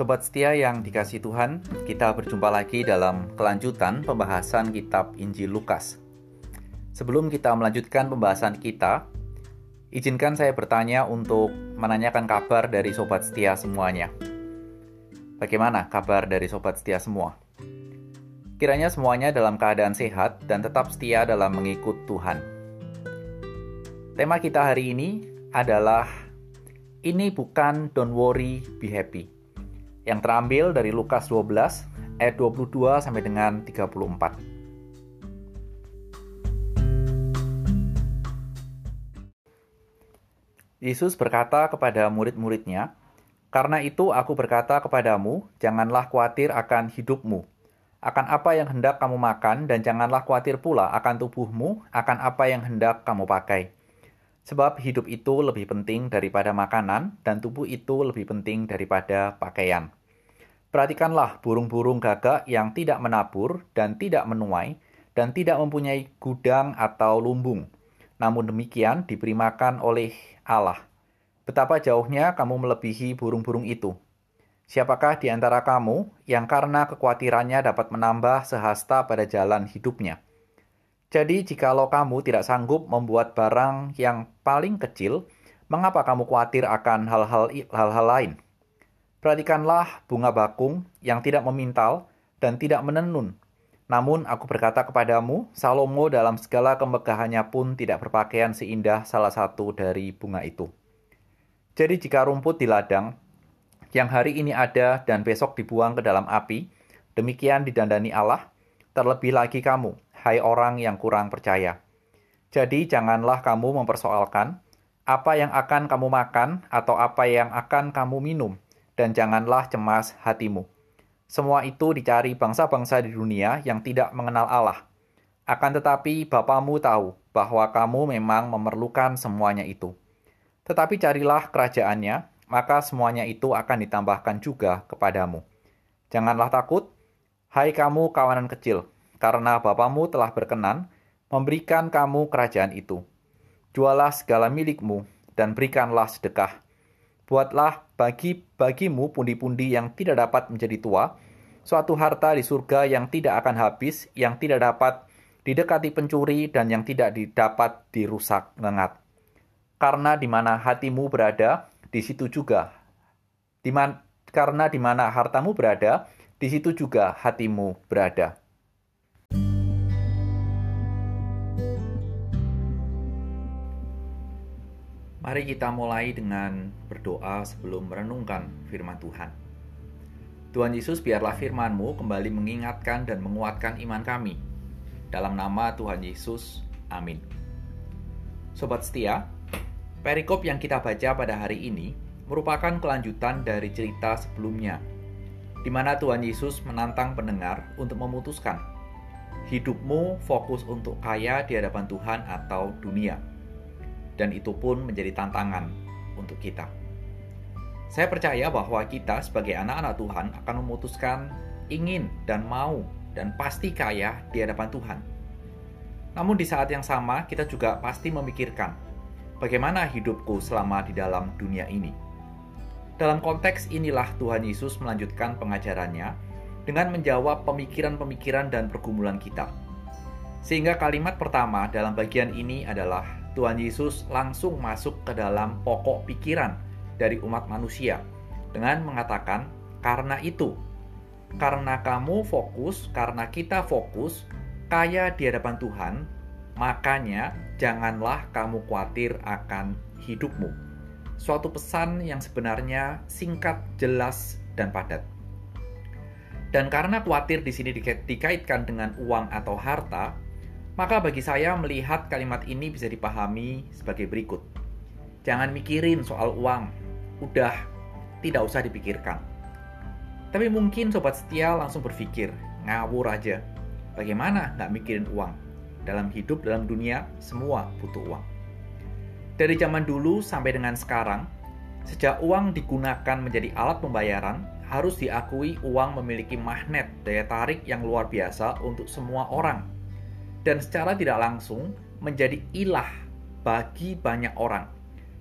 Sobat setia yang dikasih Tuhan, kita berjumpa lagi dalam kelanjutan pembahasan kitab Injil Lukas. Sebelum kita melanjutkan pembahasan kita, izinkan saya bertanya untuk menanyakan kabar dari sobat setia semuanya. Bagaimana kabar dari sobat setia semua? Kiranya semuanya dalam keadaan sehat dan tetap setia dalam mengikut Tuhan. Tema kita hari ini adalah ini bukan don't worry, be happy. Yang terambil dari Lukas 12 ayat 22 sampai dengan 34. Yesus berkata kepada murid-muridnya, "Karena itu aku berkata kepadamu, janganlah khawatir akan hidupmu, akan apa yang hendak kamu makan, dan janganlah khawatir pula akan tubuhmu, akan apa yang hendak kamu pakai." Sebab hidup itu lebih penting daripada makanan, dan tubuh itu lebih penting daripada pakaian. Perhatikanlah burung-burung gagak yang tidak menabur dan tidak menuai, dan tidak mempunyai gudang atau lumbung. Namun demikian diberi makan oleh Allah. Betapa jauhnya kamu melebihi burung-burung itu. Siapakah di antara kamu yang karena kekhawatirannya dapat menambah sehasta pada jalan hidupnya?' Jadi, jikalau kamu tidak sanggup membuat barang yang paling kecil, mengapa kamu khawatir akan hal-hal hal-hal lain? Perhatikanlah bunga bakung yang tidak memintal dan tidak menenun. Namun aku berkata kepadamu, Salomo dalam segala kemegahannya pun tidak berpakaian seindah salah satu dari bunga itu. Jadi jika rumput di ladang yang hari ini ada dan besok dibuang ke dalam api, demikian didandani Allah, terlebih lagi kamu, hai orang yang kurang percaya. Jadi janganlah kamu mempersoalkan apa yang akan kamu makan atau apa yang akan kamu minum, dan janganlah cemas hatimu. Semua itu dicari bangsa-bangsa di dunia yang tidak mengenal Allah. Akan tetapi Bapamu tahu bahwa kamu memang memerlukan semuanya itu. Tetapi carilah kerajaannya, maka semuanya itu akan ditambahkan juga kepadamu. Janganlah takut, hai kamu kawanan kecil, karena Bapamu telah berkenan memberikan kamu kerajaan itu. Jualah segala milikmu dan berikanlah sedekah. Buatlah bagi bagimu pundi-pundi yang tidak dapat menjadi tua, suatu harta di surga yang tidak akan habis, yang tidak dapat didekati pencuri dan yang tidak didapat dirusak lengat. Karena di mana hatimu berada, di situ juga. Diman, karena di mana hartamu berada, di situ juga hatimu berada. Mari kita mulai dengan berdoa sebelum merenungkan firman Tuhan. Tuhan Yesus, biarlah firman-Mu kembali mengingatkan dan menguatkan iman kami. Dalam nama Tuhan Yesus, amin. Sobat setia, perikop yang kita baca pada hari ini merupakan kelanjutan dari cerita sebelumnya, di mana Tuhan Yesus menantang pendengar untuk memutuskan hidupmu fokus untuk kaya di hadapan Tuhan atau dunia dan itu pun menjadi tantangan untuk kita. Saya percaya bahwa kita sebagai anak-anak Tuhan akan memutuskan ingin dan mau dan pasti kaya di hadapan Tuhan. Namun di saat yang sama kita juga pasti memikirkan bagaimana hidupku selama di dalam dunia ini. Dalam konteks inilah Tuhan Yesus melanjutkan pengajarannya dengan menjawab pemikiran-pemikiran dan pergumulan kita. Sehingga kalimat pertama dalam bagian ini adalah Tuhan Yesus langsung masuk ke dalam pokok pikiran dari umat manusia dengan mengatakan, "Karena itu, karena kamu fokus, karena kita fokus, kaya di hadapan Tuhan, makanya janganlah kamu khawatir akan hidupmu." Suatu pesan yang sebenarnya singkat, jelas, dan padat. Dan karena khawatir di sini dikaitkan dengan uang atau harta, maka bagi saya melihat kalimat ini bisa dipahami sebagai berikut. Jangan mikirin soal uang, udah tidak usah dipikirkan. Tapi mungkin sobat setia langsung berpikir, ngawur aja. Bagaimana nggak mikirin uang? Dalam hidup, dalam dunia, semua butuh uang. Dari zaman dulu sampai dengan sekarang, sejak uang digunakan menjadi alat pembayaran, harus diakui uang memiliki magnet daya tarik yang luar biasa untuk semua orang dan secara tidak langsung menjadi ilah bagi banyak orang.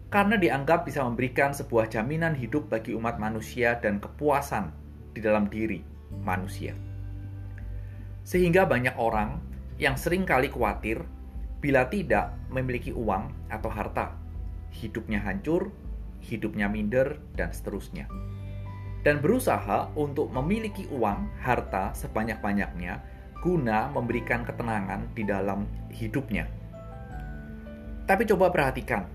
karena dianggap bisa memberikan sebuah jaminan hidup bagi umat manusia dan kepuasan di dalam diri manusia. Sehingga banyak orang yang sering kali khawatir bila tidak memiliki uang atau harta, hidupnya hancur, hidupnya minder, dan seterusnya. Dan berusaha untuk memiliki uang, harta sebanyak-banyaknya guna memberikan ketenangan di dalam hidupnya. Tapi coba perhatikan,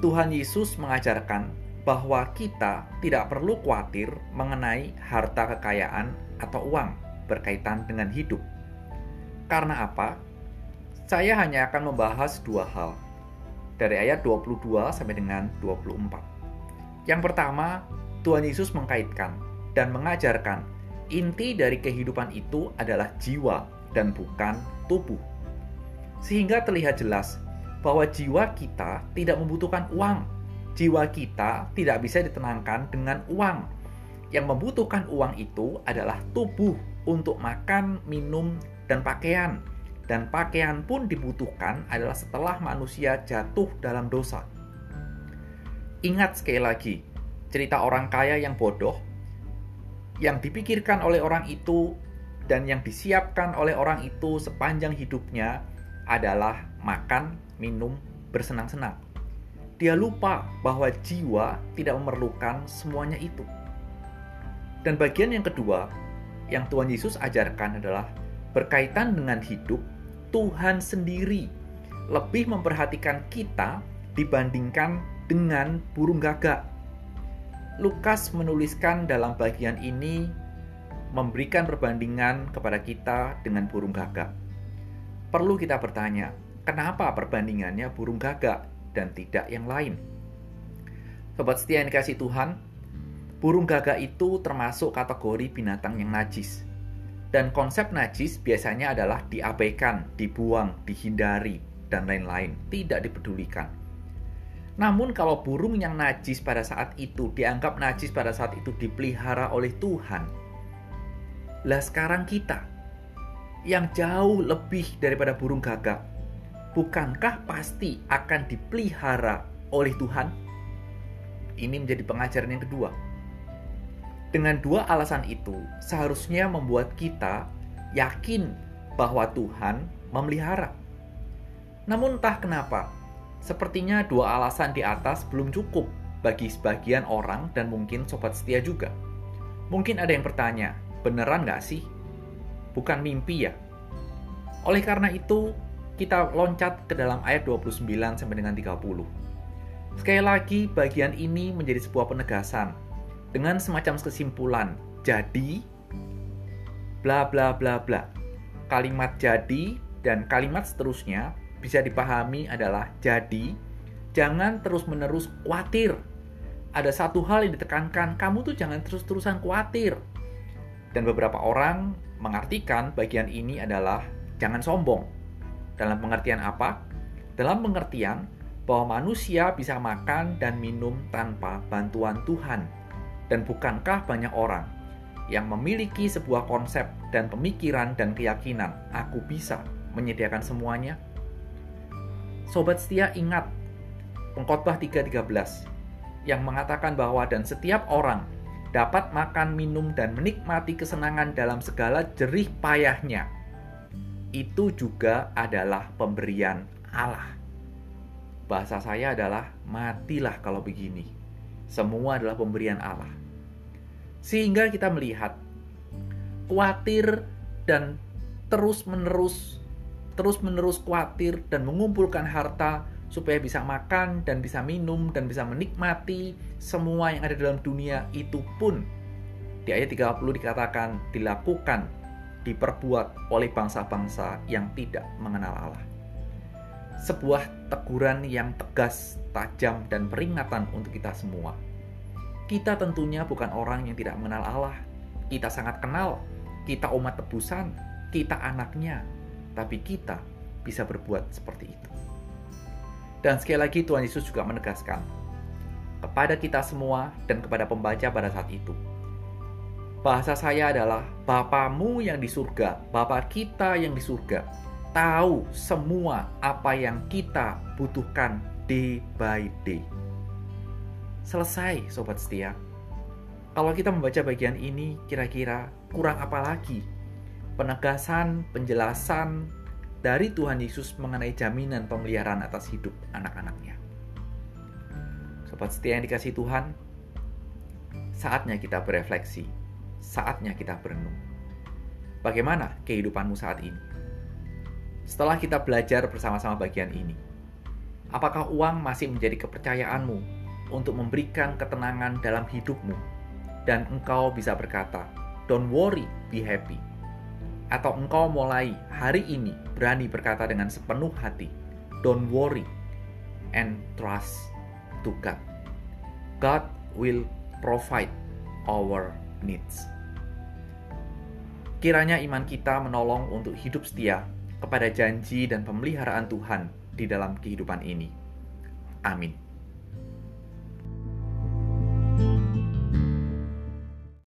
Tuhan Yesus mengajarkan bahwa kita tidak perlu khawatir mengenai harta kekayaan atau uang berkaitan dengan hidup. Karena apa? Saya hanya akan membahas dua hal dari ayat 22 sampai dengan 24. Yang pertama, Tuhan Yesus mengkaitkan dan mengajarkan inti dari kehidupan itu adalah jiwa dan bukan tubuh. Sehingga terlihat jelas bahwa jiwa kita tidak membutuhkan uang. Jiwa kita tidak bisa ditenangkan dengan uang. Yang membutuhkan uang itu adalah tubuh untuk makan, minum, dan pakaian. Dan pakaian pun dibutuhkan adalah setelah manusia jatuh dalam dosa. Ingat sekali lagi, cerita orang kaya yang bodoh yang dipikirkan oleh orang itu dan yang disiapkan oleh orang itu sepanjang hidupnya adalah makan, minum, bersenang-senang. Dia lupa bahwa jiwa tidak memerlukan semuanya itu. Dan bagian yang kedua yang Tuhan Yesus ajarkan adalah berkaitan dengan hidup, Tuhan sendiri lebih memperhatikan kita dibandingkan dengan burung gagak Lukas menuliskan dalam bagian ini memberikan perbandingan kepada kita dengan burung gagak. Perlu kita bertanya, kenapa perbandingannya burung gagak dan tidak yang lain? Sobat setia yang dikasih Tuhan, burung gagak itu termasuk kategori binatang yang najis. Dan konsep najis biasanya adalah diabaikan, dibuang, dihindari, dan lain-lain, tidak dipedulikan. Namun kalau burung yang najis pada saat itu dianggap najis pada saat itu dipelihara oleh Tuhan. Lah sekarang kita yang jauh lebih daripada burung gagak, bukankah pasti akan dipelihara oleh Tuhan? Ini menjadi pengajaran yang kedua. Dengan dua alasan itu, seharusnya membuat kita yakin bahwa Tuhan memelihara. Namun entah kenapa, Sepertinya dua alasan di atas belum cukup bagi sebagian orang dan mungkin sobat setia juga. Mungkin ada yang bertanya, beneran nggak sih? Bukan mimpi ya? Oleh karena itu, kita loncat ke dalam ayat 29 sampai dengan 30. Sekali lagi, bagian ini menjadi sebuah penegasan dengan semacam kesimpulan. Jadi, bla bla bla bla. Kalimat jadi dan kalimat seterusnya bisa dipahami adalah jadi jangan terus-menerus khawatir. Ada satu hal yang ditekankan, kamu tuh jangan terus-terusan khawatir. Dan beberapa orang mengartikan bagian ini adalah jangan sombong. Dalam pengertian apa? Dalam pengertian bahwa manusia bisa makan dan minum tanpa bantuan Tuhan. Dan bukankah banyak orang yang memiliki sebuah konsep dan pemikiran dan keyakinan, aku bisa menyediakan semuanya? Sobat setia ingat Pengkhotbah 3.13 yang mengatakan bahwa dan setiap orang dapat makan, minum, dan menikmati kesenangan dalam segala jerih payahnya. Itu juga adalah pemberian Allah. Bahasa saya adalah matilah kalau begini. Semua adalah pemberian Allah. Sehingga kita melihat khawatir dan terus-menerus terus-menerus khawatir dan mengumpulkan harta supaya bisa makan dan bisa minum dan bisa menikmati semua yang ada dalam dunia itu pun di ayat 30 dikatakan dilakukan diperbuat oleh bangsa-bangsa yang tidak mengenal Allah. Sebuah teguran yang tegas, tajam dan peringatan untuk kita semua. Kita tentunya bukan orang yang tidak mengenal Allah. Kita sangat kenal. Kita umat tebusan, kita anaknya, tapi kita bisa berbuat seperti itu. Dan sekali lagi Tuhan Yesus juga menegaskan kepada kita semua dan kepada pembaca pada saat itu. Bahasa saya adalah Bapamu yang di surga, Bapa kita yang di surga, tahu semua apa yang kita butuhkan day by day. Selesai, sobat setia. Kalau kita membaca bagian ini, kira-kira kurang apa lagi? Penegasan, penjelasan dari Tuhan Yesus mengenai jaminan pemeliharaan atas hidup anak-anaknya. Sobat setia yang dikasih Tuhan, saatnya kita berefleksi, saatnya kita berenung. Bagaimana kehidupanmu saat ini? Setelah kita belajar bersama-sama bagian ini, apakah uang masih menjadi kepercayaanmu untuk memberikan ketenangan dalam hidupmu? Dan engkau bisa berkata, "Don't worry, be happy." Atau engkau mulai hari ini berani berkata dengan sepenuh hati, "Don't worry and trust to God." God will provide our needs. Kiranya iman kita menolong untuk hidup setia kepada janji dan pemeliharaan Tuhan di dalam kehidupan ini. Amin.